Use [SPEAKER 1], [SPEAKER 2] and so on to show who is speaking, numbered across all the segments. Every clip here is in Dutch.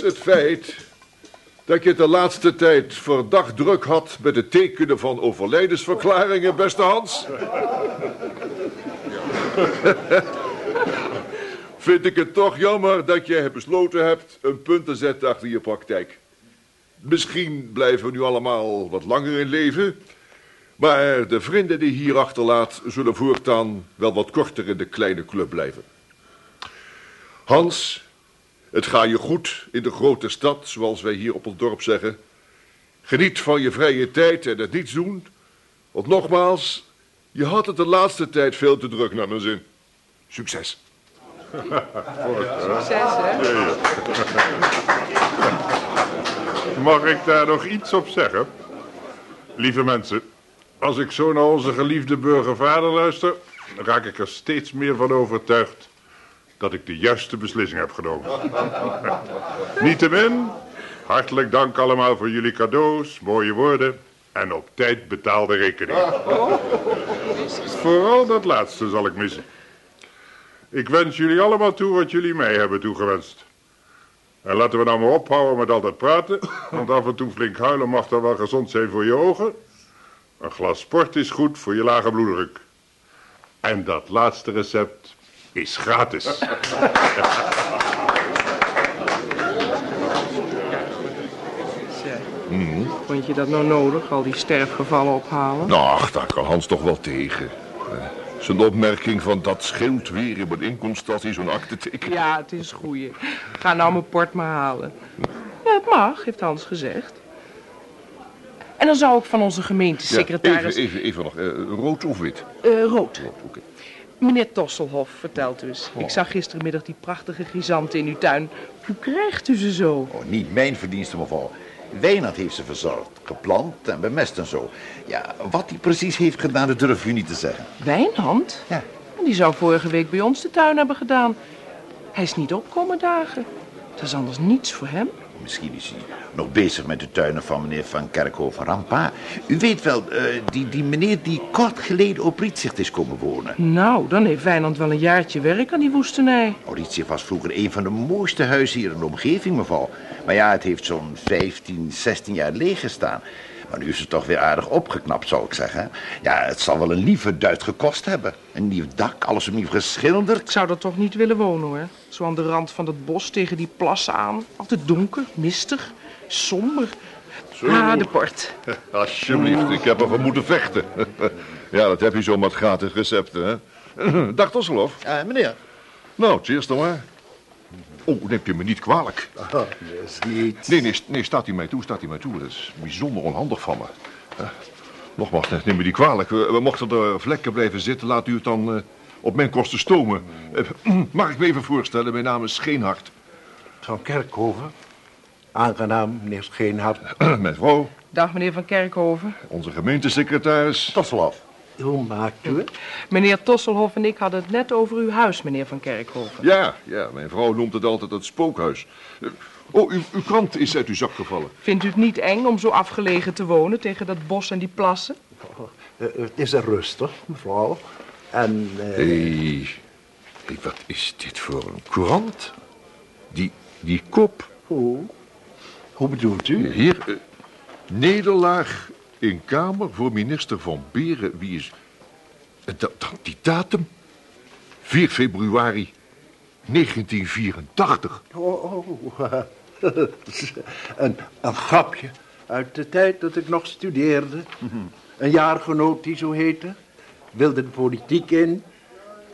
[SPEAKER 1] Het feit dat je de laatste tijd verdacht druk had met het tekenen van overlijdensverklaringen, beste Hans. Vind ik het toch jammer dat je besloten hebt een punt te zetten achter je praktijk. Misschien blijven we nu allemaal wat langer in leven. Maar de vrienden die hier achterlaat zullen voortaan wel wat korter in de kleine club blijven. Hans, het gaat je goed in de grote stad, zoals wij hier op het dorp zeggen. Geniet van je vrije tijd en het niets doen. Want nogmaals, je had het de laatste tijd veel te druk naar mijn zin. Succes.
[SPEAKER 2] Succes, hè?
[SPEAKER 3] Mag ik daar nog iets op zeggen? Lieve mensen, als ik zo naar onze geliefde burgervader luister, raak ik er steeds meer van overtuigd dat ik de juiste beslissing heb genomen. Niettemin, hartelijk dank allemaal voor jullie cadeaus, mooie woorden en op tijd betaalde rekening. Vooral dat laatste zal ik missen. Ik wens jullie allemaal toe wat jullie mij hebben toegewenst. En laten we nou maar ophouden met altijd praten, want af en toe flink huilen mag dan wel gezond zijn voor je ogen. Een glas sport is goed voor je lage bloeddruk. En dat laatste recept is gratis.
[SPEAKER 2] Zeg, Vond je dat nou nodig, al die sterfgevallen ophalen?
[SPEAKER 1] Nou, ach, daar kan Hans toch wel tegen. Eh, Zijn opmerking van dat scheelt weer in mijn inkomst in zo'n akte tekenen.
[SPEAKER 2] Ja, het is goeie. Ga nou mijn port maar halen. Ja, het mag, heeft Hans gezegd. En dan zou ik van onze
[SPEAKER 1] Ja,
[SPEAKER 2] gemeentesecretaris...
[SPEAKER 1] even, even, even nog. eh, rood of wit?
[SPEAKER 2] Eh, rood.
[SPEAKER 1] Rood, oké.
[SPEAKER 2] Meneer Tosselhof, vertelt u eens. Ik zag gistermiddag die prachtige chrysanten in uw tuin. Hoe krijgt u ze zo?
[SPEAKER 4] Oh, niet mijn verdienste, mevrouw. Wijnand heeft ze verzorgd, geplant en bemest en zo. Ja, wat hij precies heeft gedaan, dat durf u niet te zeggen.
[SPEAKER 2] Wijnhand?
[SPEAKER 4] Ja.
[SPEAKER 2] Die zou vorige week bij ons de tuin hebben gedaan. Hij is niet opkomen dagen. Dat is anders niets voor hem.
[SPEAKER 4] Nog bezig met de tuinen van meneer Van Kerkhoven Rampa. U weet wel, eh, die, die meneer die kort geleden op Rietzigt is komen wonen.
[SPEAKER 2] Nou, dan heeft Wijnand wel een jaartje werk aan die woestenij.
[SPEAKER 4] Oh, Rietzigt was vroeger een van de mooiste huizen hier in de omgeving, mevrouw. Maar ja, het heeft zo'n 15, 16 jaar leeg gestaan. Maar nu is het toch weer aardig opgeknapt, zou ik zeggen. Ja, het zal wel een lieve duit gekost hebben. Een nieuw dak, alles opnieuw geschilderd.
[SPEAKER 2] Ik zou er toch niet willen wonen hoor. Zo aan de rand van het bos tegen die plassen aan. Altijd donker, mistig, somber. Ah, de port.
[SPEAKER 1] Alsjeblieft, ik heb ervoor moeten vechten. ja, dat heb je zo met gratis recepten, hè? Dag Tosselhof.
[SPEAKER 5] Uh, meneer.
[SPEAKER 1] Nou, cheers dan maar. Oh, neemt u me niet kwalijk.
[SPEAKER 5] Oh, is niet.
[SPEAKER 1] Nee, nee, nee, staat hij mij toe, staat hij mij toe. Dat is bijzonder onhandig van me. Nogmaals, neem me niet kwalijk. We, we mochten er vlekken blijven zitten. Laat u het dan eh, op mijn kosten stomen. Eh, mag ik me even voorstellen? Mijn naam is Scheenhart.
[SPEAKER 5] Van Kerkhoven. Aangenaam, meneer Scheenhart.
[SPEAKER 1] mijn vrouw,
[SPEAKER 2] Dag meneer Van Kerkhoven.
[SPEAKER 1] onze gemeentesecretaris.
[SPEAKER 4] Tosselhof.
[SPEAKER 5] Hoe maakt u het?
[SPEAKER 2] Meneer Tosselhof en ik hadden het net over uw huis, meneer Van Kerkhoven.
[SPEAKER 1] Ja, ja, mijn vrouw noemt het altijd het spookhuis. Eh, oh, uw, uw krant is uit uw zak gevallen.
[SPEAKER 2] Vindt u het niet eng om zo afgelegen te wonen tegen dat bos en die plassen?
[SPEAKER 5] Eh, het is er rustig, mevrouw. En eh,
[SPEAKER 1] Hé, hey, wat is dit voor een krant? Die, die kop.
[SPEAKER 5] hoe? Hoe bedoelt u?
[SPEAKER 1] Hier, eh, nederlaag in Kamer voor minister van Beren. Wie is... eh, dat, die datum? 4 februari 1984.
[SPEAKER 5] Oh, oh, een, een grapje uit de tijd dat ik nog studeerde. Een jaargenoot die zo heette. Wilde de politiek in.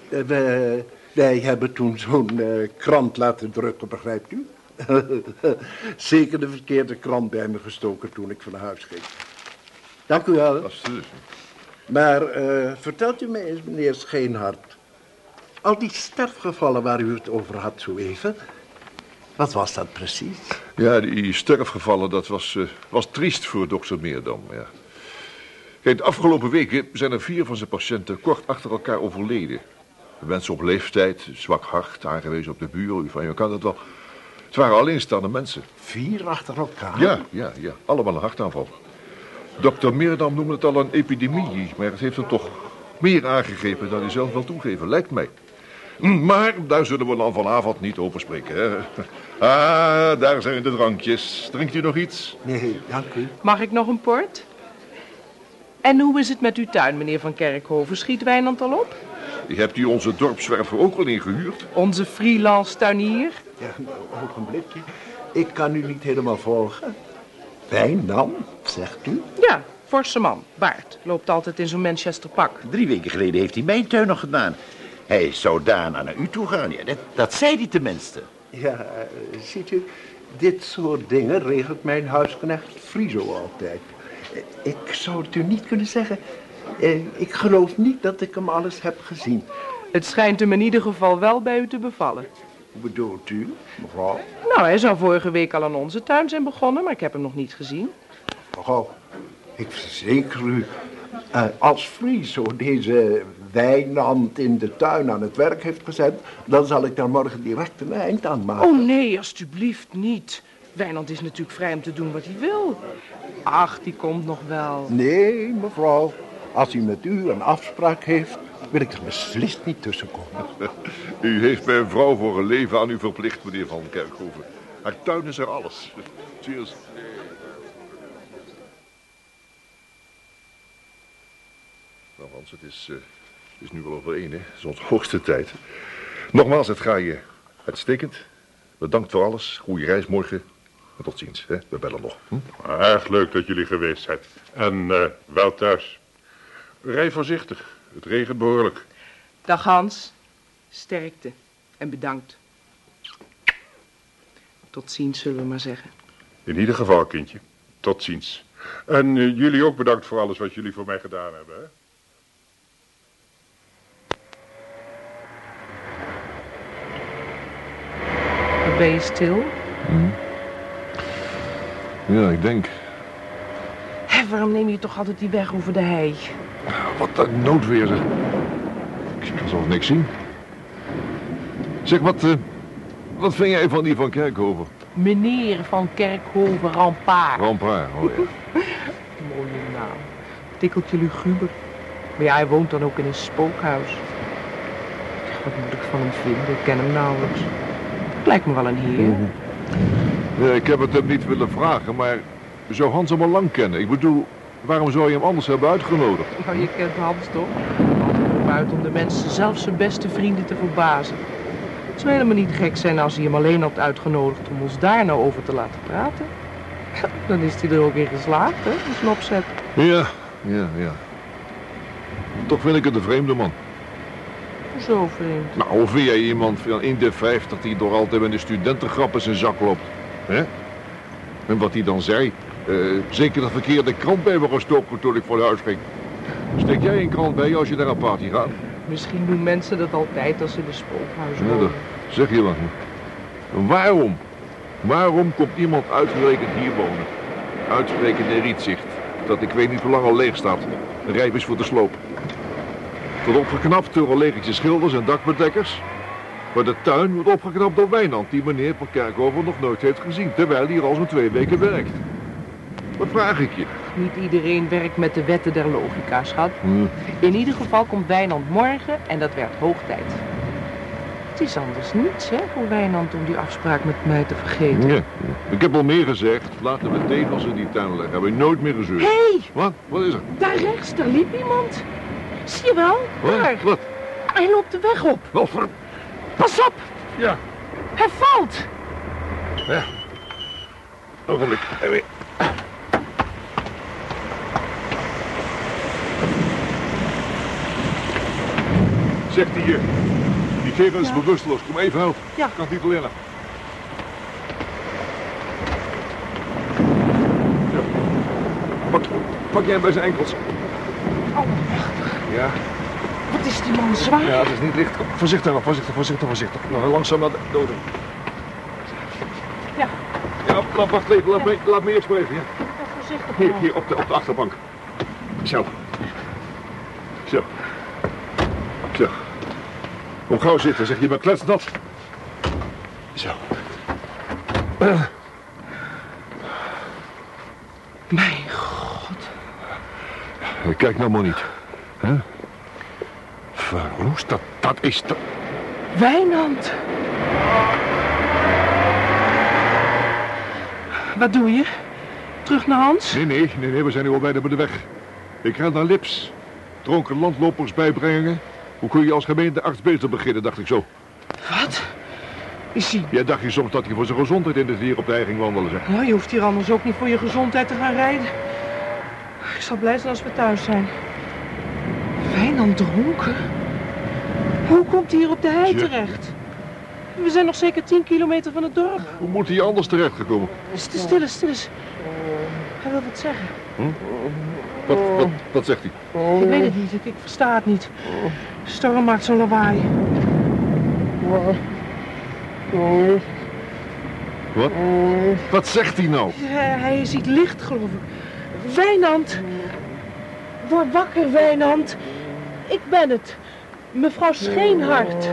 [SPEAKER 5] Eh, we- wij hebben toen zo'n eh, krant laten drukken, begrijpt u? Zeker de verkeerde krant bij me gestoken toen ik van huis ging. Dank u wel.
[SPEAKER 1] Alsjeblieft.
[SPEAKER 5] Maar eh, vertelt u mij eens, meneer Scheenhart. Al die sterfgevallen waar u het over had zo even. Wat was dat precies?
[SPEAKER 1] Ja, die sterfgevallen, dat was, eh, was triest voor dokter Meerdam, ja. Kijk, de afgelopen weken zijn er vier van zijn patiënten kort achter elkaar overleden. Mensen op leeftijd, zwak hart, aangewezen op de buren, u van je kan dat wel. Het waren alleenstaande mensen.
[SPEAKER 5] Vier achter elkaar?
[SPEAKER 1] Ja, ja, ja, allemaal een hartaanval. Dokter Meerdam noemde het al een epidemie, maar het heeft hem toch meer aangegrepen dan hij zelf wil toegeven, lijkt mij. Hm, Maar daar zullen we dan vanavond niet over spreken. Hè? Ah, daar zijn de drankjes. Drinkt u nog iets?
[SPEAKER 5] Nee, dank u.
[SPEAKER 2] Mag ik nog een port? En hoe is het met uw tuin, meneer Van Kerkhoven? Schiet Wijnand al op?
[SPEAKER 1] Hebt u onze dorpswerver ook al ingehuurd?
[SPEAKER 2] Onze freelance tuinier?
[SPEAKER 5] Ja, een ogenblikje. Ik kan u niet helemaal volgen. Wijnam, zegt u?
[SPEAKER 2] Ja, forse man. Baard. Loopt altijd in zo'n Manchester pak.
[SPEAKER 4] Drie weken geleden heeft hij mijn tuin nog gedaan. Hij zou daarna naar u toe gaan. Ja, dat, dat zei hij tenminste.
[SPEAKER 5] Ja, eh, ziet u, dit soort dingen regelt mijn huisknecht Friso altijd. Eh, Ik zou het u niet kunnen zeggen. Eh, Ik geloof niet dat ik hem alles heb gezien.
[SPEAKER 2] Het schijnt hem in ieder geval wel bij u te bevallen.
[SPEAKER 5] Hoe bedoelt u, mevrouw?
[SPEAKER 2] Nou, hij zou vorige week al aan onze tuin zijn begonnen, maar ik heb hem nog niet gezien.
[SPEAKER 5] Mevrouw, ik verzeker u, eh, als Friso deze wijnand in de tuin aan het werk heeft gezet, dan zal ik daar morgen direct een eind aan maken.
[SPEAKER 2] Oh nee, alstublieft niet. Wijnand is natuurlijk vrij om te doen wat hij wil. Ach, die komt nog wel.
[SPEAKER 5] Nee, mevrouw, als u met u een afspraak heeft, wil ik er beslist niet tussenkomen.
[SPEAKER 1] U heeft mijn vrouw voor een leven aan u verplicht, meneer Van Kerkhoven. Haar tuin is er alles. Cheers. Nou Hans, het is, eh, het is nu wel over één, hè. Het is onze hoogste tijd. Nogmaals, het gaat je uitstekend. Bedankt voor alles. Goeie reis morgen. En tot ziens, hè. We bellen nog. Hm?
[SPEAKER 3] Erg leuk dat jullie geweest zijn. En eh, wel thuis. Rij voorzichtig. Het regent behoorlijk.
[SPEAKER 2] Dag Hans. Sterkte. En bedankt. Tot ziens, zullen we maar zeggen.
[SPEAKER 3] In ieder geval, kindje. Tot ziens. En eh, jullie ook bedankt voor alles wat jullie voor mij gedaan hebben. Hè?
[SPEAKER 2] Ben je stil?
[SPEAKER 1] Ja, ik denk.
[SPEAKER 2] Hé, waarom neem je toch altijd die weg over de hei?
[SPEAKER 1] Wat een noodweer. Ik kan zelfs niks zien. Zeg, wat, eh, wat vind jij van die van Kerkhoven?
[SPEAKER 2] Meneer van Kerkhoven Rampaar.
[SPEAKER 1] Rampaar, oh ja.
[SPEAKER 2] Mooie naam. Tikkeltje luguber. Maar ja, hij woont dan ook in een spookhuis. Wat moet ik van hem vinden? Ik ken hem nauwelijks. Het lijkt me wel een heer.
[SPEAKER 1] Ja, ik heb het hem niet willen vragen, maar zou Hans hem al lang kennen? Ik bedoel, waarom zou je hem anders hebben uitgenodigd?
[SPEAKER 2] Nou, je kent Hans toch? Altijd op uit om de mensen, zelfs zijn beste vrienden, te verbazen. Het zou helemaal niet gek zijn als hij hem alleen had uitgenodigd om ons daar nou over te laten praten. Dan is hij er ook in geslaagd, hè, als een opzet.
[SPEAKER 1] Ja, ja, ja. Toch vind ik het een vreemde man.
[SPEAKER 2] Zo vreemd.
[SPEAKER 1] Nou, of vind jij iemand van in de 50 die door altijd met een studentengrap in zijn zak loopt? hè? En wat hij dan zei, eh, zeker de verkeerde krant bij me gestoken toen ik voor huis ging. Steek jij een krant bij als je naar een party gaat?
[SPEAKER 2] Misschien doen mensen dat altijd als ze in een spookhuis wonen.
[SPEAKER 1] zeg je wat. Waarom? Waarom komt iemand uitgerekend hier wonen? Uitgerekend in Rietzicht. Dat ik weet niet hoe lang al leeg staat. Rijp is voor de sloop. Tot opgeknapt door allergische schilders en dakbedekkers. Maar de tuin wordt opgeknapt door Wijnand, die meneer van Kerkhoven nog nooit heeft gezien. Terwijl hij hier al zo'n twee weken werkt. Wat vraag ik je?
[SPEAKER 2] Niet iedereen werkt met de wetten der logica, schat.
[SPEAKER 1] Hm.
[SPEAKER 2] In ieder geval komt Wijnand morgen en dat werd hoog tijd. Het is anders niets, hè, voor Wijnand om die afspraak met mij te vergeten.
[SPEAKER 1] Ja, ik heb al meer gezegd. Laten we tegels in die tuin leggen. Hebben we nooit meer gezeurd.
[SPEAKER 2] Hé, hey,
[SPEAKER 1] Wat? Wat is er?
[SPEAKER 2] daar rechts, daar liep iemand. Zie je wel?
[SPEAKER 1] Wat?
[SPEAKER 2] Daar.
[SPEAKER 1] Wat?
[SPEAKER 2] Hij loopt de weg op.
[SPEAKER 1] Wat voor...
[SPEAKER 2] Pas op,
[SPEAKER 1] Ja.
[SPEAKER 2] hij valt.
[SPEAKER 1] Ja. Ogenblik. Even. Zegt die hier. Die kerel is bewusteloos. Kom even helpen.
[SPEAKER 2] Ja.
[SPEAKER 1] Kan het niet alleen. Ja. Pak, pak jij hem bij zijn enkels.
[SPEAKER 2] Oh,
[SPEAKER 1] Ja.
[SPEAKER 2] wat is die man zwaar?
[SPEAKER 1] Ja, het is niet licht. Voorzichtig, voorzichtig, voorzichtig, voorzichtig. Nog langzaam naar de doden.
[SPEAKER 2] Ja,
[SPEAKER 1] Ja, laat, wacht even, laat, me, laat me eerst maar even. Ja.
[SPEAKER 2] ja, voorzichtig.
[SPEAKER 1] Hier,
[SPEAKER 2] nou.
[SPEAKER 1] hier, op de, op de achterbank. Zo. Kom gauw zitten, zeg je bent kletsnat. Zo.
[SPEAKER 2] Mijn god.
[SPEAKER 1] Kijk nou maar niet. Hè? Verroest, dat, dat is... Dat...
[SPEAKER 2] Wijnand. Wat doe je? Terug naar Hans?
[SPEAKER 1] Nee, nee, nee, nee, we zijn nu al bijna bij de weg. Ik ren naar Lips. Dronken landlopers bijbrengen. Hoe kun je als gemeentearts beter beginnen, dacht ik zo.
[SPEAKER 2] Wat? Is hij...
[SPEAKER 1] Jij dacht je soms dat hij voor zijn gezondheid in het weer op de ei ging wandelen, zeg.
[SPEAKER 2] Nou, je hoeft hier anders ook niet voor je gezondheid te gaan rijden. Ik zal blij zijn als we thuis zijn. Wijnand dronken? Hoe komt hij hier op de hei terecht? We zijn nog zeker 10 kilometer van het dorp.
[SPEAKER 1] Hoe moet hij anders terechtgekomen?
[SPEAKER 2] Stil, stil stil eens. Hij wil wat zeggen.
[SPEAKER 1] Wat, wat, wat zegt hij?
[SPEAKER 2] Ik weet het niet, ik, ik versta het niet. De storm maakt zo'n lawaai.
[SPEAKER 1] Wat? Wat zegt hij nou?
[SPEAKER 2] Hij, hij ziet licht, geloof ik. Wijnand. Word wakker, Wijnand. Ik ben het. Mevrouw Scheenhart.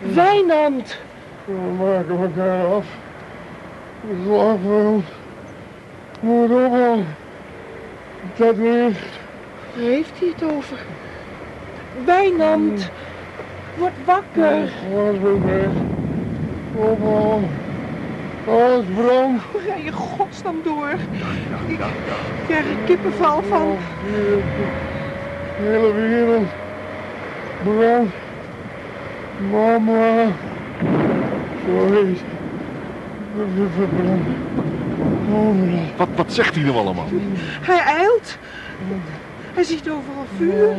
[SPEAKER 2] Wijnand.
[SPEAKER 3] We maken elkaar af. Slagveld. Moet op Dat ligt.
[SPEAKER 2] Waar heeft hij het over? Wijnand. Word wakker.
[SPEAKER 3] Weer. Opal. Alles brandt.
[SPEAKER 2] Hoe rij je godsnaam door? Ik krijg er kippenval van.
[SPEAKER 3] De hele wereld brandt. Mama. Sorry. Overal.
[SPEAKER 1] Wat, wat zegt hij nou allemaal?
[SPEAKER 2] Hij eilt. Hij ziet overal vuur.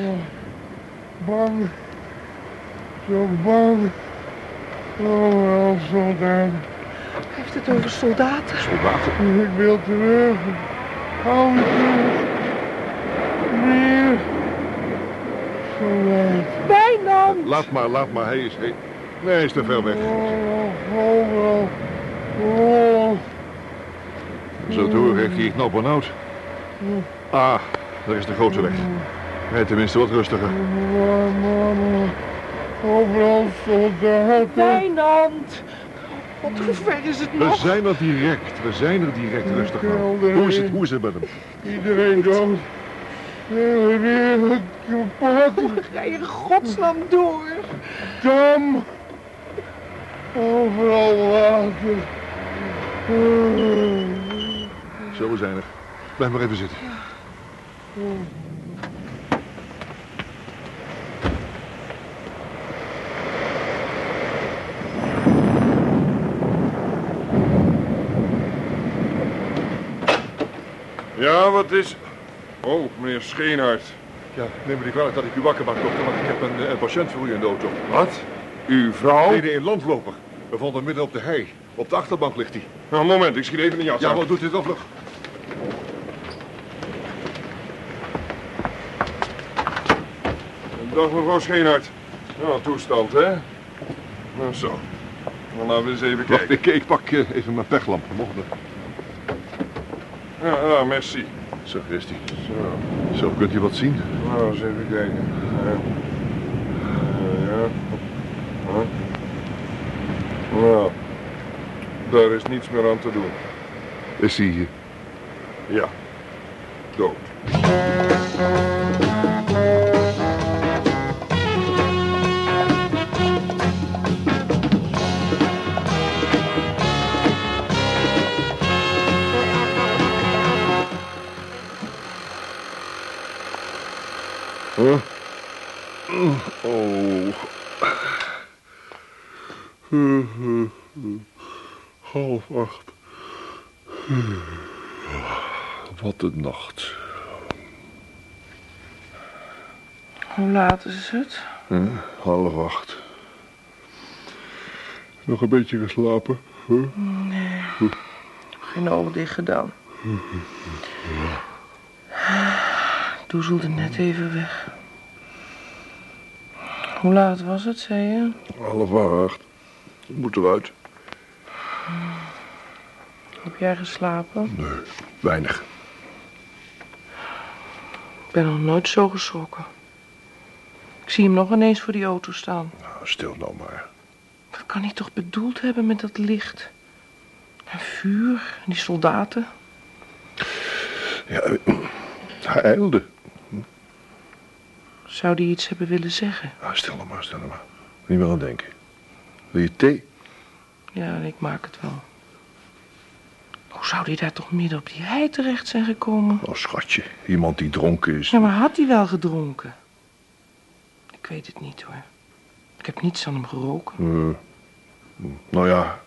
[SPEAKER 3] Bang. Zo bang. Overal soldaten.
[SPEAKER 2] Hij heeft het over soldaten.
[SPEAKER 1] Soldaten.
[SPEAKER 3] Ik wil terug. Hou me terug. Meer. Soldaten.
[SPEAKER 1] Laat maar, laat maar. Hij is... Hij... Nee, hij is te ver weg.
[SPEAKER 3] Overal. Overal. Overal.
[SPEAKER 1] Zo heeft hij het nou benauwd. Ah, daar is de grote weg. Rijd tenminste wat rustiger.
[SPEAKER 3] Overal soldaten.
[SPEAKER 2] Wijnand. God, hoe ver is het
[SPEAKER 1] We
[SPEAKER 2] nog?
[SPEAKER 1] zijn er direct. We zijn er direct rustig aan. Hoe is het, hoe is het met hem?
[SPEAKER 3] Iedereen kapot.
[SPEAKER 2] Hoe rij je in godsnaam door?
[SPEAKER 3] Dam. Overal water.
[SPEAKER 1] Zo, we zijn er. Blijf maar even zitten.
[SPEAKER 3] Ja, wat is... Oh, meneer Scheenhart.
[SPEAKER 1] Ja, neem me niet kwalijk dat ik u wakker maak, dokter, want ik heb een, eh, een patiënt voor u in de auto.
[SPEAKER 3] Wat? Uw vrouw?
[SPEAKER 1] Nee, een landloper. We vonden hem midden op de hei. Op de achterbank ligt hij.
[SPEAKER 3] Nou, een moment, ik schiet even een jas
[SPEAKER 1] Ja, wat doet dit op vlug?
[SPEAKER 3] Dag mevrouw Scheenhart. Nou, toestand, hè? Nou, zo. Dan laten we eens even
[SPEAKER 1] Wacht,
[SPEAKER 3] kijken.
[SPEAKER 1] ik, ik pak eh, even mijn pechlamp. Mocht dat?
[SPEAKER 3] Ja, ja, merci.
[SPEAKER 1] Zo, is hij.
[SPEAKER 3] Zo,
[SPEAKER 1] Zo, kunt u wat zien?
[SPEAKER 3] nou, eens even kijken. Ja. Ja, ja. Huh? Nou, daar is niets meer aan te doen.
[SPEAKER 1] Is hij... eh,
[SPEAKER 3] Ja, dood.
[SPEAKER 2] Laat is het?
[SPEAKER 1] Half acht. Nog een beetje geslapen? Huh?
[SPEAKER 2] Geen ogen dicht gedaan. Doezelde net even weg. Hoe laat was het, zei je?
[SPEAKER 1] Half acht. We moeten eruit.
[SPEAKER 2] Heb jij geslapen?
[SPEAKER 1] Nee, weinig.
[SPEAKER 2] Ik ben nog nooit zo geschrokken. Ik zie hem nog ineens voor die auto staan.
[SPEAKER 1] Nou, stil nou maar.
[SPEAKER 2] Wat kan hij toch bedoeld hebben met dat licht? En vuur en die soldaten.
[SPEAKER 1] Ja, eh, hij ijlde.
[SPEAKER 2] Zou die iets hebben willen zeggen?
[SPEAKER 1] Nou, stil nou maar, stil nou maar. Niet meer aan denken. Wil je thee?
[SPEAKER 2] Ja, ik maak het wel. Hoe zou die daar toch midden op die hei terecht zijn gekomen?
[SPEAKER 1] Oh, schatje. Iemand die dronken is.
[SPEAKER 2] Ja, maar had hij wel gedronken? Ik weet het niet hoor. Ik heb niets aan hem geroken.
[SPEAKER 1] Eh, nou ja,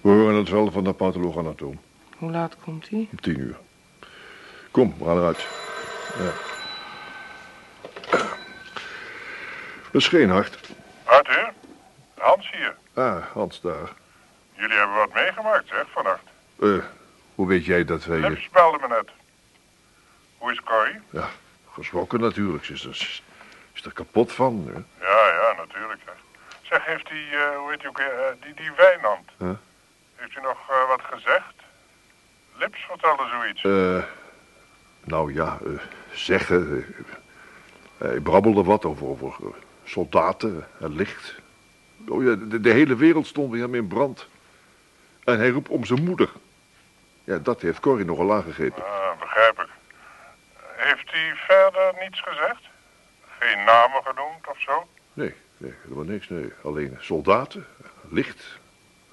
[SPEAKER 1] we horen het wel van de patholoog anatoom.
[SPEAKER 2] Hoe laat komt hij?
[SPEAKER 1] Om tien uur. Kom, we gaan eruit. Ja. Dat is geen hart.
[SPEAKER 3] Arthur? Hans hier.
[SPEAKER 1] Ah, Hans daar.
[SPEAKER 3] Jullie hebben wat meegemaakt, zeg, vannacht.
[SPEAKER 1] Eh, hoe weet jij dat wij...
[SPEAKER 3] Lips belde me net. Hoe is Corrie?
[SPEAKER 1] Ja, geschrokken natuurlijk. Ze is is er kapot van. Hè?
[SPEAKER 3] Ja, ja, natuurlijk, zeg. Zeg, heeft die, eh, hoe heet die ook weer, eh, die, die Wijnand...
[SPEAKER 1] Huh?
[SPEAKER 3] Heeft u nog eh, wat gezegd? Lips vertelde zoiets.
[SPEAKER 1] Eh, nou ja, zeggen. hij brabbelde wat over, over soldaten en licht. Oh ja, de, de hele wereld stond bij hem in brand. En hij roept om zijn moeder. Ja, dat heeft Corrie nogal aangegrepen.
[SPEAKER 3] Ah, begrijp ik. Heeft hij verder niets gezegd? Geen namen genoemd of zo?
[SPEAKER 1] Nee, nee, helemaal niks, nee. Alleen soldaten, licht,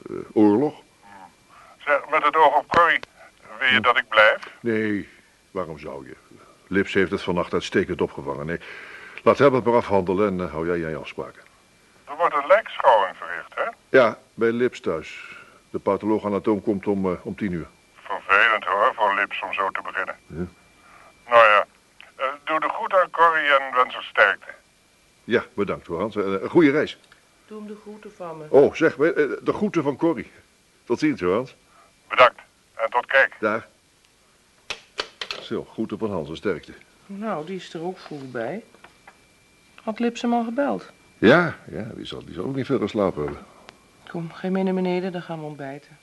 [SPEAKER 1] eh, oorlog.
[SPEAKER 3] Zeg, met het oog op Corrie, wil je dat ik blijf?
[SPEAKER 1] Nee, waarom zou je? Lips heeft het vannacht uitstekend opgevangen. Nee, laat hem het maar afhandelen en eh, hou jij jij afspraken.
[SPEAKER 3] Er wordt een lijkschouwing verricht, hè?
[SPEAKER 1] Ja, bij Lips thuis. De patholoog anatoom komt om, eh, om tien uur.
[SPEAKER 3] Vervelend hoor, voor Lips om zo te beginnen.
[SPEAKER 1] Ja.
[SPEAKER 3] Nou ja, doe de goed aan Corrie en wens haar sterkte.
[SPEAKER 1] Ja, bedankt hoor Hans. Eh, Een goede reis.
[SPEAKER 2] Doe hem de groeten van me.
[SPEAKER 1] Oh, zeg, eh, de groeten van Corrie. Tot ziens hoor Hans.
[SPEAKER 3] Bedankt en tot kijk.
[SPEAKER 1] Daar. Zo, groeten van Hans en sterkte.
[SPEAKER 2] Nou, die is er ook vroeg bij. Had Lips hem al gebeld?
[SPEAKER 1] Ja, ja, die zal, die zal ook niet veel geslapen hebben.
[SPEAKER 2] Kom, ga je mee naar beneden, dan gaan we ontbijten.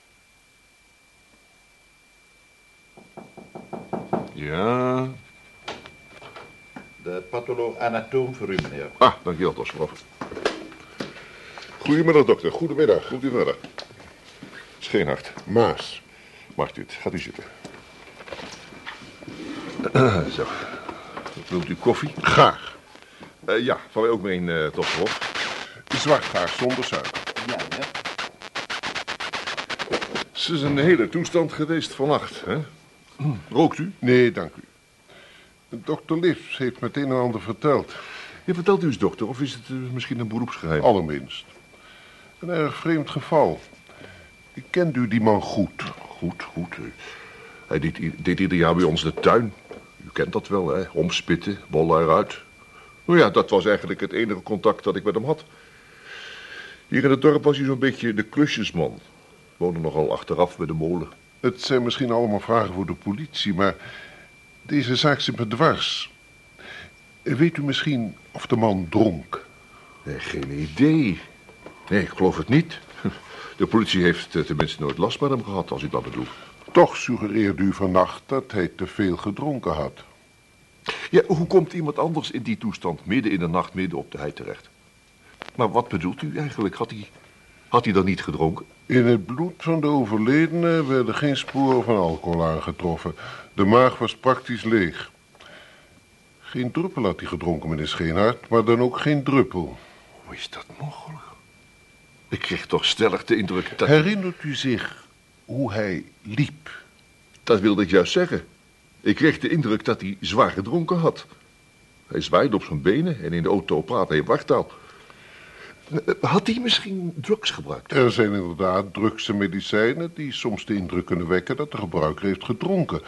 [SPEAKER 1] Ja.
[SPEAKER 4] De patholoog anatoom voor u, meneer.
[SPEAKER 1] Ah, dankjewel, Tosprof. Goedemiddag, dokter. Goedemiddag. Goedemiddag. Scheenhart.
[SPEAKER 6] Maas.
[SPEAKER 1] Mag dit? Gaat u zitten. Zo. Wilt u koffie?
[SPEAKER 6] Graag.
[SPEAKER 1] Eh, ja, van mij ook mee een uh, Tosprof.
[SPEAKER 6] Zwart graag zonder suiker.
[SPEAKER 4] Ja, meneer.
[SPEAKER 1] Ze is een hele toestand geweest vannacht, hè? Rookt u?
[SPEAKER 6] Nee, dank u. Dokter Lips heeft meteen een ander verteld.
[SPEAKER 1] Ja, vertelt u eens, dokter, of is het eh, misschien een beroepsgeheim?
[SPEAKER 6] Allerminst. Een erg vreemd geval. Ik kende u die man goed.
[SPEAKER 1] Goed, goed. eh. Hij deed ieder jaar bij ons de tuin. U kent dat wel, hè? Omspitten, bollen eruit. Nou ja, dat was eigenlijk het enige contact dat ik met hem had. Hier in het dorp was hij zo'n beetje de klusjesman. Woonde nogal achteraf bij de molen.
[SPEAKER 6] Het zijn misschien allemaal vragen voor de politie, maar deze zaak zit me dwars. Weet u misschien of de man dronk?
[SPEAKER 1] Nee, geen idee. Nee, ik geloof het niet. De politie heeft eh, tenminste nooit last met hem gehad, als u dat bedoelt.
[SPEAKER 6] Toch suggereerde u vannacht dat hij te veel gedronken had.
[SPEAKER 1] Ja, hoe komt iemand anders in die toestand midden in de nacht midden op de hei terecht? Maar wat bedoelt u eigenlijk? Had hij, had hij dan niet gedronken?
[SPEAKER 6] In het bloed van de overledene werden geen sporen van alcohol aangetroffen. De maag was praktisch leeg. Geen druppel had hij gedronken, meneer Scheenhard, maar dan ook geen druppel.
[SPEAKER 1] Hoe is dat mogelijk? Ik kreeg toch stellig de indruk dat...
[SPEAKER 6] Herinnert u zich hoe hij liep?
[SPEAKER 1] Dat wilde ik juist zeggen. Ik kreeg de indruk dat hij zwaar gedronken had. Hij zwaaide op zijn benen en in de auto praatte hij wartaal. Eh, Had hij misschien drugs gebruikt?
[SPEAKER 6] Er zijn inderdaad drugs en medicijnen die soms de indruk kunnen wekken dat de gebruiker heeft gedronken.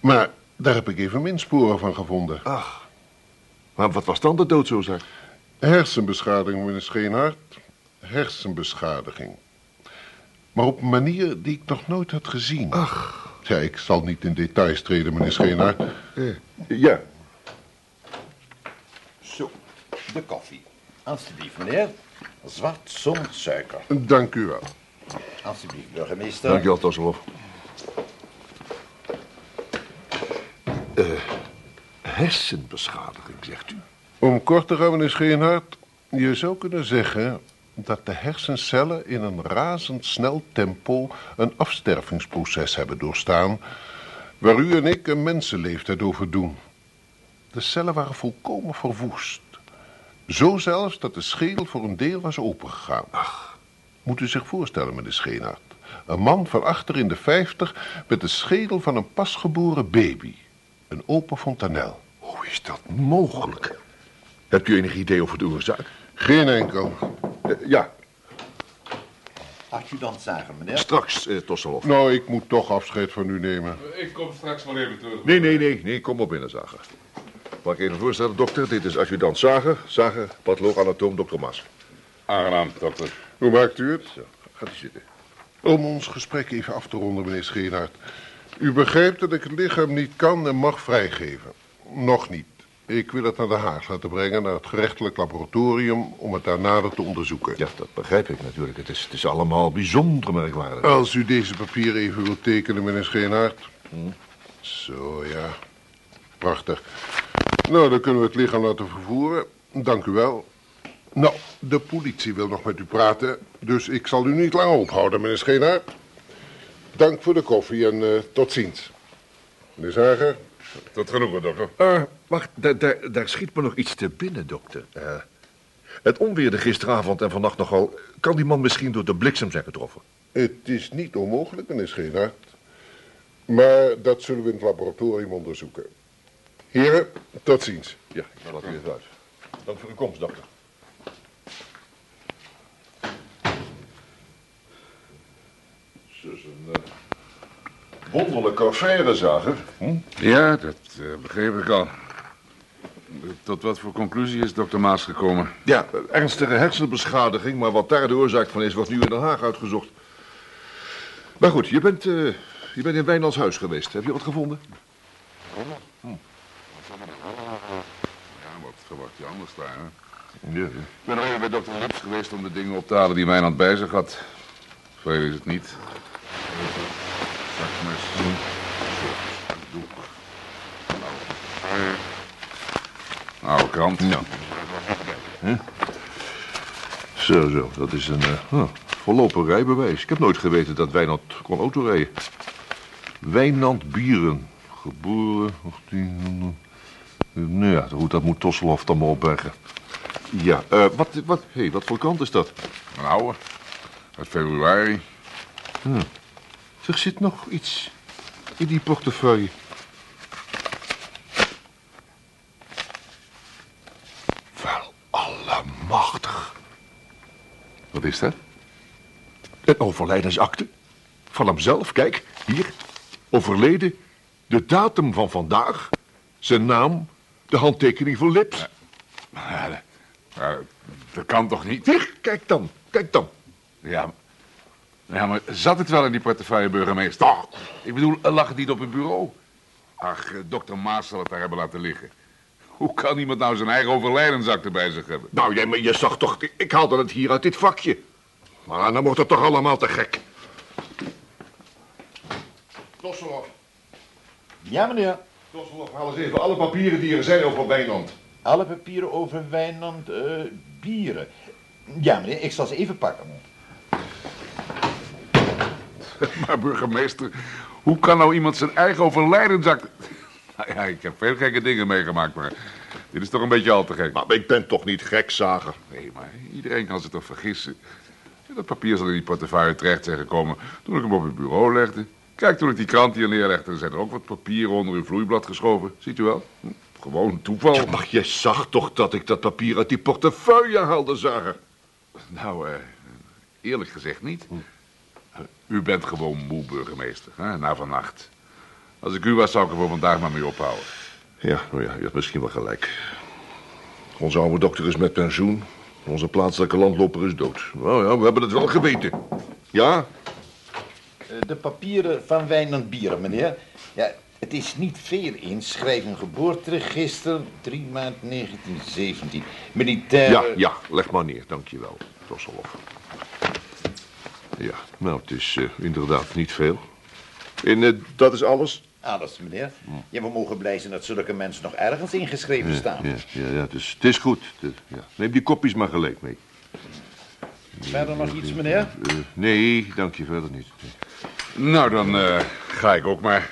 [SPEAKER 6] Maar daar heb ik even sporen van gevonden.
[SPEAKER 1] Ach, maar wat was dan de doodsoorzaak?
[SPEAKER 6] Hersenbeschadiging, meneer Scheenhard. Hersenbeschadiging. Maar op een manier die ik nog nooit had gezien.
[SPEAKER 1] Ach.
[SPEAKER 6] Ja, ik zal niet in details treden, meneer Scheenhard.
[SPEAKER 1] Eh, ja,
[SPEAKER 4] Zo, de koffie. Alsjeblieft, meneer. Zwart zonder suiker.
[SPEAKER 6] Dank u wel.
[SPEAKER 4] Alsjeblieft, burgemeester.
[SPEAKER 1] Dank je wel, Tosselhoff. Eh, hersenbeschadiging, zegt u?
[SPEAKER 6] Om kort te gaan, meneer Scheenhart, je zou kunnen zeggen dat de hersencellen in een razendsnel tempo een afstervingsproces hebben doorstaan, waar u en ik een mensenleeftijd over doen. De cellen waren volkomen verwoest. Zo zelfs dat de schedel voor een deel was opengegaan. Ach, moet u zich voorstellen, meneer Scheenhart. Een man van achter in de vijftig met de schedel van een pasgeboren baby. Een open fontanel.
[SPEAKER 1] Hoe is dat mogelijk? Hebt u enig idee over de oorzaak?
[SPEAKER 6] Geen enkel.
[SPEAKER 1] Eh, ja,
[SPEAKER 4] Adjudant zagen, meneer.
[SPEAKER 1] straks, eh Tosselhoff.
[SPEAKER 6] Nou, ik moet toch afscheid van u nemen.
[SPEAKER 3] Ik kom straks wel even terug.
[SPEAKER 1] Nee, nee, nee, nee, kom op binnen, Zager. Mag ik even voorstellen, dokter? Dit is adjudant Zager. Zager, patholoog, anatoom, dokter Mas.
[SPEAKER 3] Aangenaam, dokter.
[SPEAKER 6] Hoe maakt u het?
[SPEAKER 1] Zo, gaat u zitten.
[SPEAKER 6] Om ons gesprek even af te ronden, meneer Scheenhart. U begrijpt dat ik het lichaam niet kan en mag vrijgeven. Nog niet. Ik wil het naar Den Haag laten brengen, naar het gerechtelijk laboratorium, om het daar nader te onderzoeken.
[SPEAKER 1] Ja, dat begrijp ik natuurlijk. Het is, het is allemaal bijzonder merkwaardig.
[SPEAKER 6] Als u deze papieren even wilt tekenen, meneer Scheenhart. Zo, ja. Prachtig. Nou, dan kunnen we het lichaam laten vervoeren. Dank u wel. Nou, de politie wil nog met u praten, dus ik zal u niet lang ophouden, meneer Scheenhart. Dank voor de koffie en eh, tot ziens. Meneer Zager?
[SPEAKER 3] Tot genoegen, dokter.
[SPEAKER 1] Eh, wacht, daar, daar, daar schiet me nog iets te binnen, dokter. Eh, het onweerde gisteravond en vannacht nogal... kan die man misschien door de bliksem zijn getroffen?
[SPEAKER 6] Het is niet onmogelijk, meneer Scheenhart. Maar dat zullen we in het laboratorium onderzoeken. Heren, tot ziens.
[SPEAKER 1] Ja, ik laat u even uit. Dank voor uw komst, dokter. Een eh, wonderlijke affaire, Zager. Hm?
[SPEAKER 7] Ja, dat eh, begreep ik al. Tot wat voor conclusie is dokter Maas gekomen?
[SPEAKER 1] Ja, ernstige hersenbeschadiging, maar wat daar de oorzaak van is, wordt nu in Den Haag uitgezocht. Maar goed, je bent, eh, je bent in Wijnands huis geweest. Heb je wat gevonden?
[SPEAKER 7] Ja, wat verwacht je anders daar, hè?
[SPEAKER 1] Ja,
[SPEAKER 7] Ik ben nog even bij dokter Lips geweest om de dingen op te halen die Wijnand bij zich had. Veel is het niet. Zakmes. Doek. Nou. Oude krant.
[SPEAKER 1] Ja. Zo, zo. Dat is een eh huh, voorlopig rijbewijs. Ik heb nooit geweten dat Wijnand kon autorijden. Wijnand Bieren. Geboren... 1800... Nou ja, goed, dat moet Tosselhoff dan maar opbergen. Ja, eh, wat, wat, hey, wat voor kant is dat?
[SPEAKER 7] Een oude. Uit februari.
[SPEAKER 1] Er zit nog iets in die portefeuille. Wel allemachtig.
[SPEAKER 7] Wat is dat?
[SPEAKER 1] Een overlijdensakte. Van hemzelf, kijk, hier. Overleden. De datum van vandaag. Zijn naam. De handtekening van Lips.
[SPEAKER 7] Dat- ja, dat kan toch niet?
[SPEAKER 1] Hier, kijk dan. Kijk dan.
[SPEAKER 7] Ja, ja, maar zat het wel in die portefeuille, burgemeester? Ik bedoel, lag het niet op het bureau? Ach, eh, dokter Maas zal het daar hebben laten liggen. Hoe kan iemand nou zijn eigen overlijdensakte bij zich hebben?
[SPEAKER 1] Nou, jij, maar je zag toch... Ik haalde het hier uit dit vakje. Maar dan wordt het toch allemaal te gek. Tosselhoff.
[SPEAKER 4] Ja, meneer.
[SPEAKER 1] Tosselhoff, haal eens even alle papieren die er zijn over Wijnand.
[SPEAKER 4] Alle papieren over Wijnand eh, Bieren. Ja, meneer, ik zal ze even pakken.
[SPEAKER 7] Maar burgemeester, hoe kan nou iemand zijn eigen overlijdensakte... Nou ja, ik heb veel gekke dingen meegemaakt, maar dit is toch een beetje al te gek.
[SPEAKER 1] Maar ik ben toch niet gek, Zager.
[SPEAKER 7] Nee, maar iedereen kan zich toch vergissen. Dat papier zal in die portefeuille terecht zijn gekomen toen ik hem op het bureau legde. Kijk, toen ik die krant hier neerlegde, zijn er ook wat papieren onder uw vloeiblad geschoven. Ziet u wel? Hm, Gewoon toeval.
[SPEAKER 1] Ja, maar je zag toch dat ik dat papier uit die portefeuille haalde, Zager.
[SPEAKER 7] Nou, eh, eerlijk gezegd niet. U bent gewoon moe, burgemeester, hè, na vannacht. Als ik u was, zou ik er voor vandaag maar mee ophouden.
[SPEAKER 1] Ja, nou ja, je hebt misschien wel gelijk. Onze oude dokter is met pensioen. Onze plaatselijke landloper is dood. Nou ja, we hebben het wel geweten. Ja?
[SPEAKER 4] Eh, De papieren van Wijnand Bieren, meneer. Ja, het is niet veel inschrijving geboorteregister, 3 maart 1917. Militair...
[SPEAKER 1] Ja, ja, leg maar neer, dankjewel, Tosselhoff. Ja, nou, het is eh, inderdaad niet veel. En eh, dat is alles?
[SPEAKER 4] Alles, meneer. Ja, we mogen blij zijn dat zulke mensen nog ergens ingeschreven staan.
[SPEAKER 1] Ja, ja, ja het, is, het is goed. Het- ja. Neem die kopjes maar gelijk mee.
[SPEAKER 4] Verder nog iets, meneer?
[SPEAKER 1] Eh, nee, dank je verder niet.
[SPEAKER 7] Nou, dan eh, ga ik ook maar.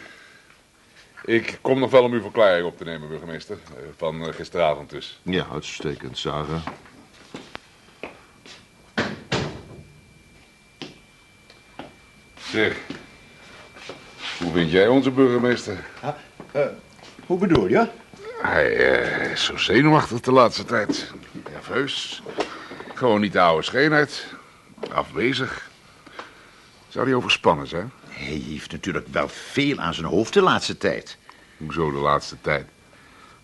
[SPEAKER 7] Ik kom nog wel om uw verklaring op te nemen, burgemeester. Van gisteravond dus.
[SPEAKER 1] Ja, uitstekend, Sarah.
[SPEAKER 7] Zeg, hoe vind jij onze burgemeester?
[SPEAKER 4] Hoe bedoel je?
[SPEAKER 7] Hij eh, is zo zenuwachtig de laatste tijd. Nerveus. Gewoon niet de oude scheenheid. Afwezig. Zou hij overspannen zijn?
[SPEAKER 4] Hij heeft natuurlijk wel veel aan zijn hoofd de laatste tijd.
[SPEAKER 7] Hoezo de laatste tijd?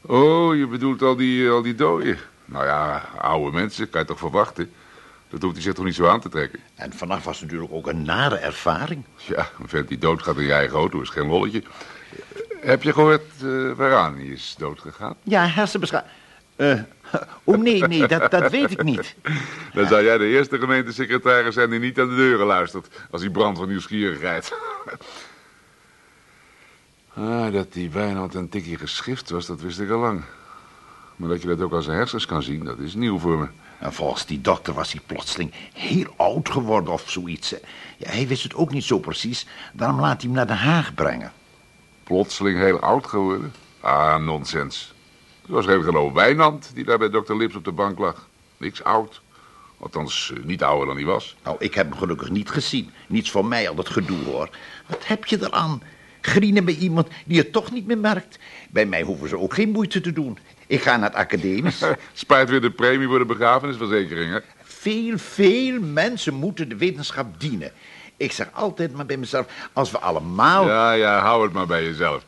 [SPEAKER 7] Oh, je bedoelt al die, al die dooien. Nou ja, oude mensen, kan je toch verwachten? Dat hoeft hij zich toch niet zo aan te trekken?
[SPEAKER 4] En vannacht was natuurlijk ook een nare ervaring.
[SPEAKER 7] Ja, een vent die doodgaat in je eigen auto is geen lolletje. Heb je gehoord eh, waaraan hij is doodgegaan?
[SPEAKER 4] Ja, hersenbeschadiging. Eh, oh nee, nee, dat, dat weet ik niet.
[SPEAKER 7] Dan zou jij de eerste gemeentesecretaris zijn die niet aan de deuren luistert... als hij brandt van nieuwsgierigheid. ah, dat die Wijnand een tikje geschift was, dat wist ik al lang. Maar dat je dat ook zijn hersens kan zien, dat is nieuw voor me.
[SPEAKER 4] En volgens die dokter was hij plotseling heel oud geworden of zoiets. Ja, hij wist het ook niet zo precies. Daarom laat hij hem naar Den Haag brengen.
[SPEAKER 7] Plotseling heel oud geworden? Ah, nonsens. Het was geen geloof Wijnand die daar bij dokter Lips op de bank lag. Niks oud. Althans, eh, niet ouder dan hij was.
[SPEAKER 4] Nou, ik heb hem gelukkig niet gezien. Niets van mij al dat gedoe, hoor. Wat heb je eraan? Grienen bij iemand die het toch niet meer merkt. Bij mij hoeven ze ook geen moeite te doen. Ik ga naar het academisch.
[SPEAKER 7] Spijt weer de premie voor de begrafenisverzekering, hè?
[SPEAKER 4] Veel, veel mensen moeten de wetenschap dienen. Ik zeg altijd maar bij mezelf, als we allemaal...
[SPEAKER 7] Ja, ja, hou het maar bij jezelf.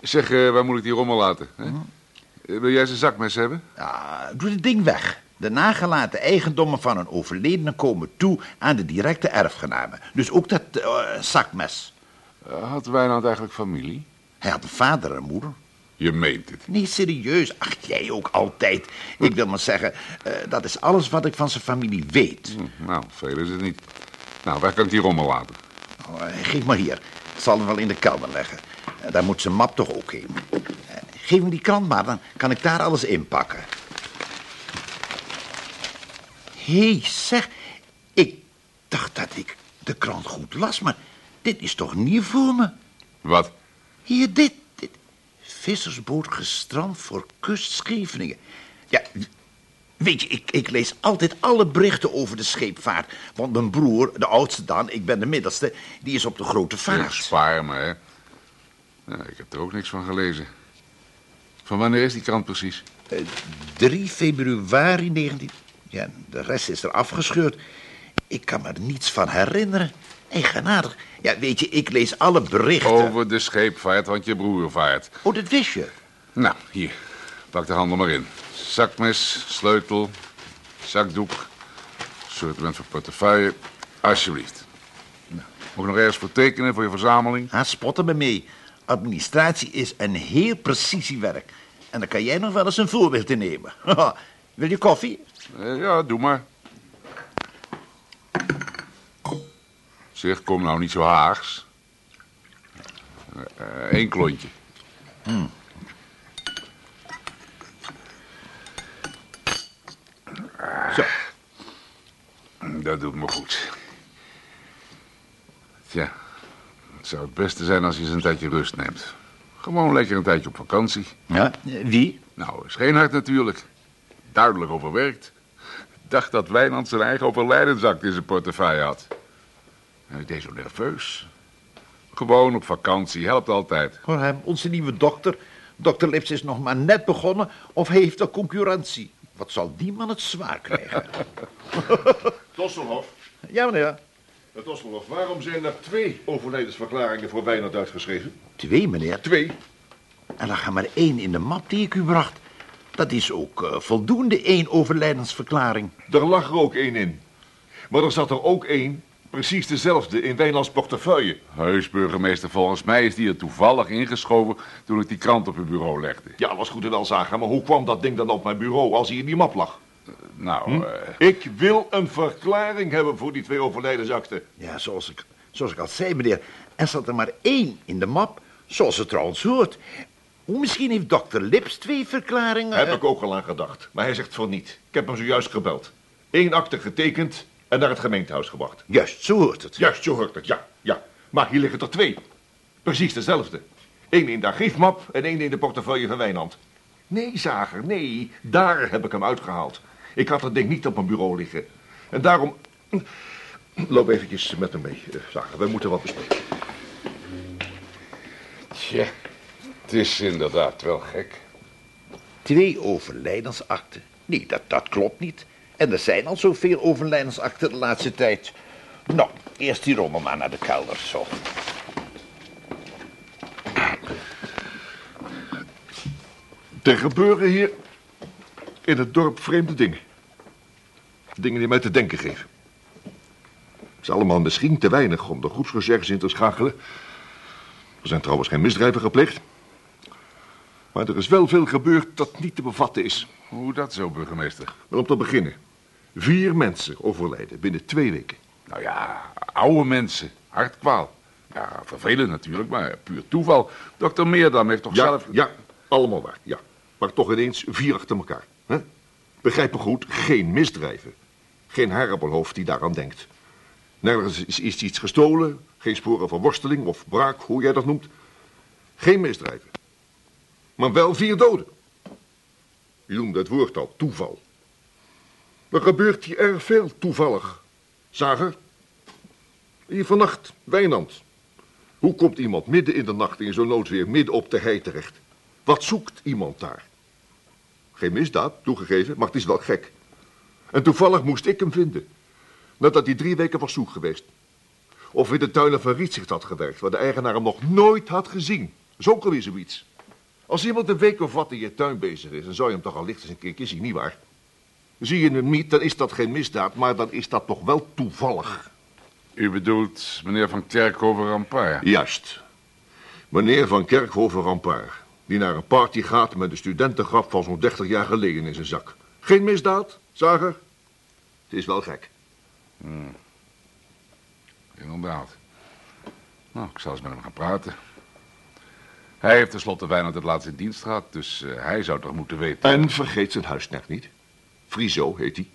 [SPEAKER 7] Zeg, eh, waar moet ik die rommel laten? Hè? Eh, Wil jij zijn zakmes hebben?
[SPEAKER 4] Ah, doe het ding weg. De nagelaten eigendommen van een overledene komen toe aan de directe erfgenamen. Dus ook dat eh, zakmes.
[SPEAKER 7] Had Wijnand eigenlijk familie?
[SPEAKER 4] Hij had een vader en moeder.
[SPEAKER 7] Je meent het.
[SPEAKER 4] Nee, serieus. Ach, jij ook altijd. Ik wil maar zeggen, eh, dat is alles wat ik van zijn familie weet.
[SPEAKER 7] Hm, nou, veel is het niet. Nou, waar kan ik die rommel laten?
[SPEAKER 4] Oh, eh, geef maar hier. Ik zal hem wel in de kelder leggen. Eh, daar moet zijn map toch ook heen. Geef me die krant maar, dan kan ik daar alles inpakken. Hé, hey, zeg. Ik dacht dat ik de krant goed las, maar dit is toch nieuw voor me?
[SPEAKER 7] Wat?
[SPEAKER 4] Hier, dit. Vissersboot gestrand voor kust Scheveningen. Ja, weet je, ik, ik lees altijd alle berichten over de scheepvaart. Want mijn broer, de oudste dan, ik ben de middelste, die is op de grote
[SPEAKER 7] Ja,
[SPEAKER 4] vaart.
[SPEAKER 7] spaar me, hè. Ja, ik heb er ook niks van gelezen. Van wanneer is die krant precies?
[SPEAKER 4] Eh, 3 februari 19... Ja, de rest is er afgescheurd. Ik kan me er niets van herinneren. Eigenaardig. Ja, weet je, ik lees alle berichten.
[SPEAKER 7] Over de scheepvaart, want je broer vaart.
[SPEAKER 4] Oh, dat wist je.
[SPEAKER 7] Nou, hier. Pak de handel maar in. Zakmes, sleutel, zakdoek, assortiment voor portefeuille. Alsjeblieft. Nou, moet ik nog ergens voor tekenen voor je verzameling?
[SPEAKER 4] Ha, spotten me mee. Administratie is een heel precisiewerk. En daar kan jij nog wel eens een voorbeeld in nemen. Wil je koffie?
[SPEAKER 7] Eh, ja, doe maar. Zeg, kom nou niet zo haags. Eén klontje.
[SPEAKER 4] Zo.
[SPEAKER 7] Dat doet me goed. Tja, het zou het beste zijn als je eens een tijdje rust neemt. Gewoon lekker een tijdje op vakantie.
[SPEAKER 4] Ja, eh, wie?
[SPEAKER 7] Nou, Scheenhard natuurlijk. Duidelijk overwerkt. Dacht dat Wijnand zijn eigen overlijdensakt in zijn portefeuille had. Hij deed zo nerveus. Gewoon op vakantie, helpt altijd.
[SPEAKER 4] Hoor hem, onze nieuwe dokter. Dokter Lips is nog maar net begonnen of hij heeft al concurrentie. Wat zal die man het zwaar krijgen?
[SPEAKER 1] Tosselhof.
[SPEAKER 4] ja, meneer.
[SPEAKER 1] Eh, Tosselhof, waarom zijn er twee overlijdensverklaringen voor Wijnand uitgeschreven?
[SPEAKER 4] Twee, meneer.
[SPEAKER 1] Twee?
[SPEAKER 4] En dan gaat maar één in de map die ik u bracht. Dat is ook eh, voldoende één overlijdensverklaring.
[SPEAKER 1] Er lag er ook één in. Maar er zat er ook één, precies dezelfde, in Wijnands portefeuille.
[SPEAKER 7] Heus, burgemeester, volgens mij is die er toevallig ingeschoven toen ik die krant op uw bureau legde.
[SPEAKER 1] Ja, was goed en wel zagen, maar hoe kwam dat ding dan op mijn bureau als hij in die map lag?
[SPEAKER 7] Nou,
[SPEAKER 1] Hm?
[SPEAKER 7] eh,
[SPEAKER 1] Ik wil een verklaring hebben voor die twee overlijdensakten.
[SPEAKER 4] Ja, zoals ik, zoals ik al zei, meneer. Er zat er maar één in de map, zoals het trouwens hoort. Misschien heeft dokter Lips twee verklaringen.
[SPEAKER 1] Heb ik ook al aan gedacht. Maar hij zegt van niet. Ik heb hem zojuist gebeld. Eén akte getekend en naar het gemeentehuis gebracht.
[SPEAKER 4] Juist, zo hoort het.
[SPEAKER 1] Juist, zo hoort het, ja. ja. Maar hier liggen er twee. Precies dezelfde. Eén in de archiefmap en één in de portefeuille van Wijnand. Nee, Zager, nee. Daar heb ik hem uitgehaald. Ik had dat ding niet op mijn bureau liggen. En daarom... Loop eventjes met me mee, eh, Zager. We moeten wat bespreken.
[SPEAKER 7] tja, het is inderdaad wel gek.
[SPEAKER 4] Twee overlijdensakten. Nee, dat, dat klopt niet. En er zijn al zoveel overlijdensakten de laatste tijd. Nou, eerst die rommel maar naar de kelder, zo.
[SPEAKER 1] Er gebeuren hier in het dorp vreemde dingen. Dingen die mij te denken geven. Het is allemaal misschien te weinig om de groepsrecherches in te schakelen. Er zijn trouwens geen misdrijven gepleegd. Maar er is wel veel gebeurd dat niet te bevatten is.
[SPEAKER 7] Hoe dat zo, burgemeester?
[SPEAKER 1] Maar om te beginnen. Vier mensen overlijden binnen twee weken.
[SPEAKER 7] Nou ja, oude mensen, hartkwaal. Ja, vervelend natuurlijk, maar puur toeval. Dokter Meerdam heeft toch
[SPEAKER 1] Ja,
[SPEAKER 7] zelf...
[SPEAKER 1] ja, allemaal waar, ja. Maar toch ineens vier achter elkaar. Hè? Begrijp me goed, geen misdrijven. Geen harappelhoofd die daaraan denkt. Nergens is, is iets gestolen, geen sporen van worsteling of braak, hoe jij dat noemt. Geen misdrijven. Maar wel vier doden. Je noemde het woord al, toeval. Er gebeurt hier erg veel toevallig. Zager? Hier vannacht, Wijnand. Hoe komt iemand midden in de nacht in zo'n noodweer midden op de hei terecht? Wat zoekt iemand daar? Geen misdaad, toegegeven, maar het is wel gek. En toevallig moest ik hem vinden. Nadat hij drie weken was zoek geweest. Of in de tuinen van Rietsicht had gewerkt, waar de eigenaar hem nog nooit had gezien. Dat is ook alweer zoiets. Als iemand een week of wat in je tuin bezig is, dan zou je hem toch al licht eens een keertje zien, nietwaar? Zie je hem niet, dan is dat geen misdaad, maar dan is dat toch wel toevallig.
[SPEAKER 7] U bedoelt meneer van Kerkhoven Rampaar?
[SPEAKER 1] Juist. Meneer van Kerkhoven Rampaar. Die naar een party gaat met een studentengrap van zo'n 30 jaar geleden in zijn zak. Geen misdaad, Zager? Het is wel gek.
[SPEAKER 7] Inderdaad. Nou, ik zal eens met hem gaan praten. Hij heeft tenslotte Wijnand het laatst in dienst gehad, dus eh, hij zou toch moeten weten...
[SPEAKER 1] En vergeet zijn huisknecht niet. Friso heet hij.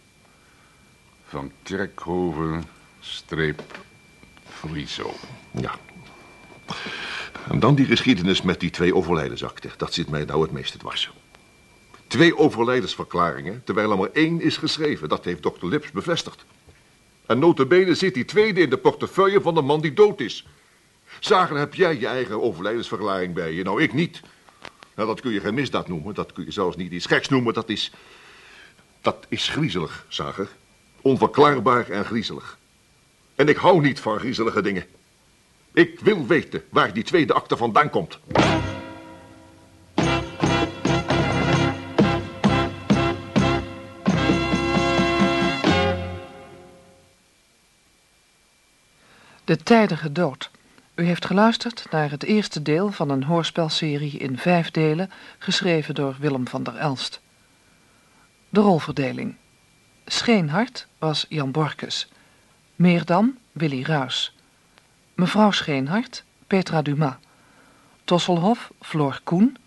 [SPEAKER 7] Van Kerkhoven, streep, Friso.
[SPEAKER 1] Ja. En dan die geschiedenis met die twee overlijdensakten. Dat zit mij nou het meeste dwars. Twee overlijdensverklaringen, terwijl er maar één is geschreven. Dat heeft dokter Lips bevestigd. En notabene zit die tweede in de portefeuille van de man die dood is. Zagen, heb jij je eigen overlijdensverklaring bij je? Nou, ik niet. Nou, dat kun je geen misdaad noemen. Dat kun je zelfs niet iets geks noemen. Dat is... Dat is griezelig, Zager. Onverklaarbaar en griezelig. En ik hou niet van griezelige dingen. Ik wil weten waar die tweede akte vandaan komt.
[SPEAKER 2] De tijdige dood. U heeft geluisterd naar het eerste deel van een hoorspelserie in vijf delen, geschreven door Willem van der Elst. De rolverdeling. Scheenhart was Jan Borkes. Meerdam, Willy Ruis. Mevrouw Scheenhart, Petra Dumas. Tosselhof, Floor Koen.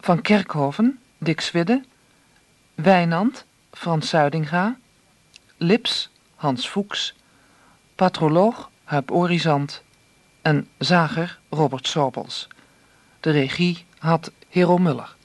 [SPEAKER 2] Van Kerkhoven, Dick Swidde. Wijnand, Frans Zuidinga. Lips, Hans Fuchs. Patroloog, Huip Orizant. En zager, Robert Sobels. De regie had Hero Muller.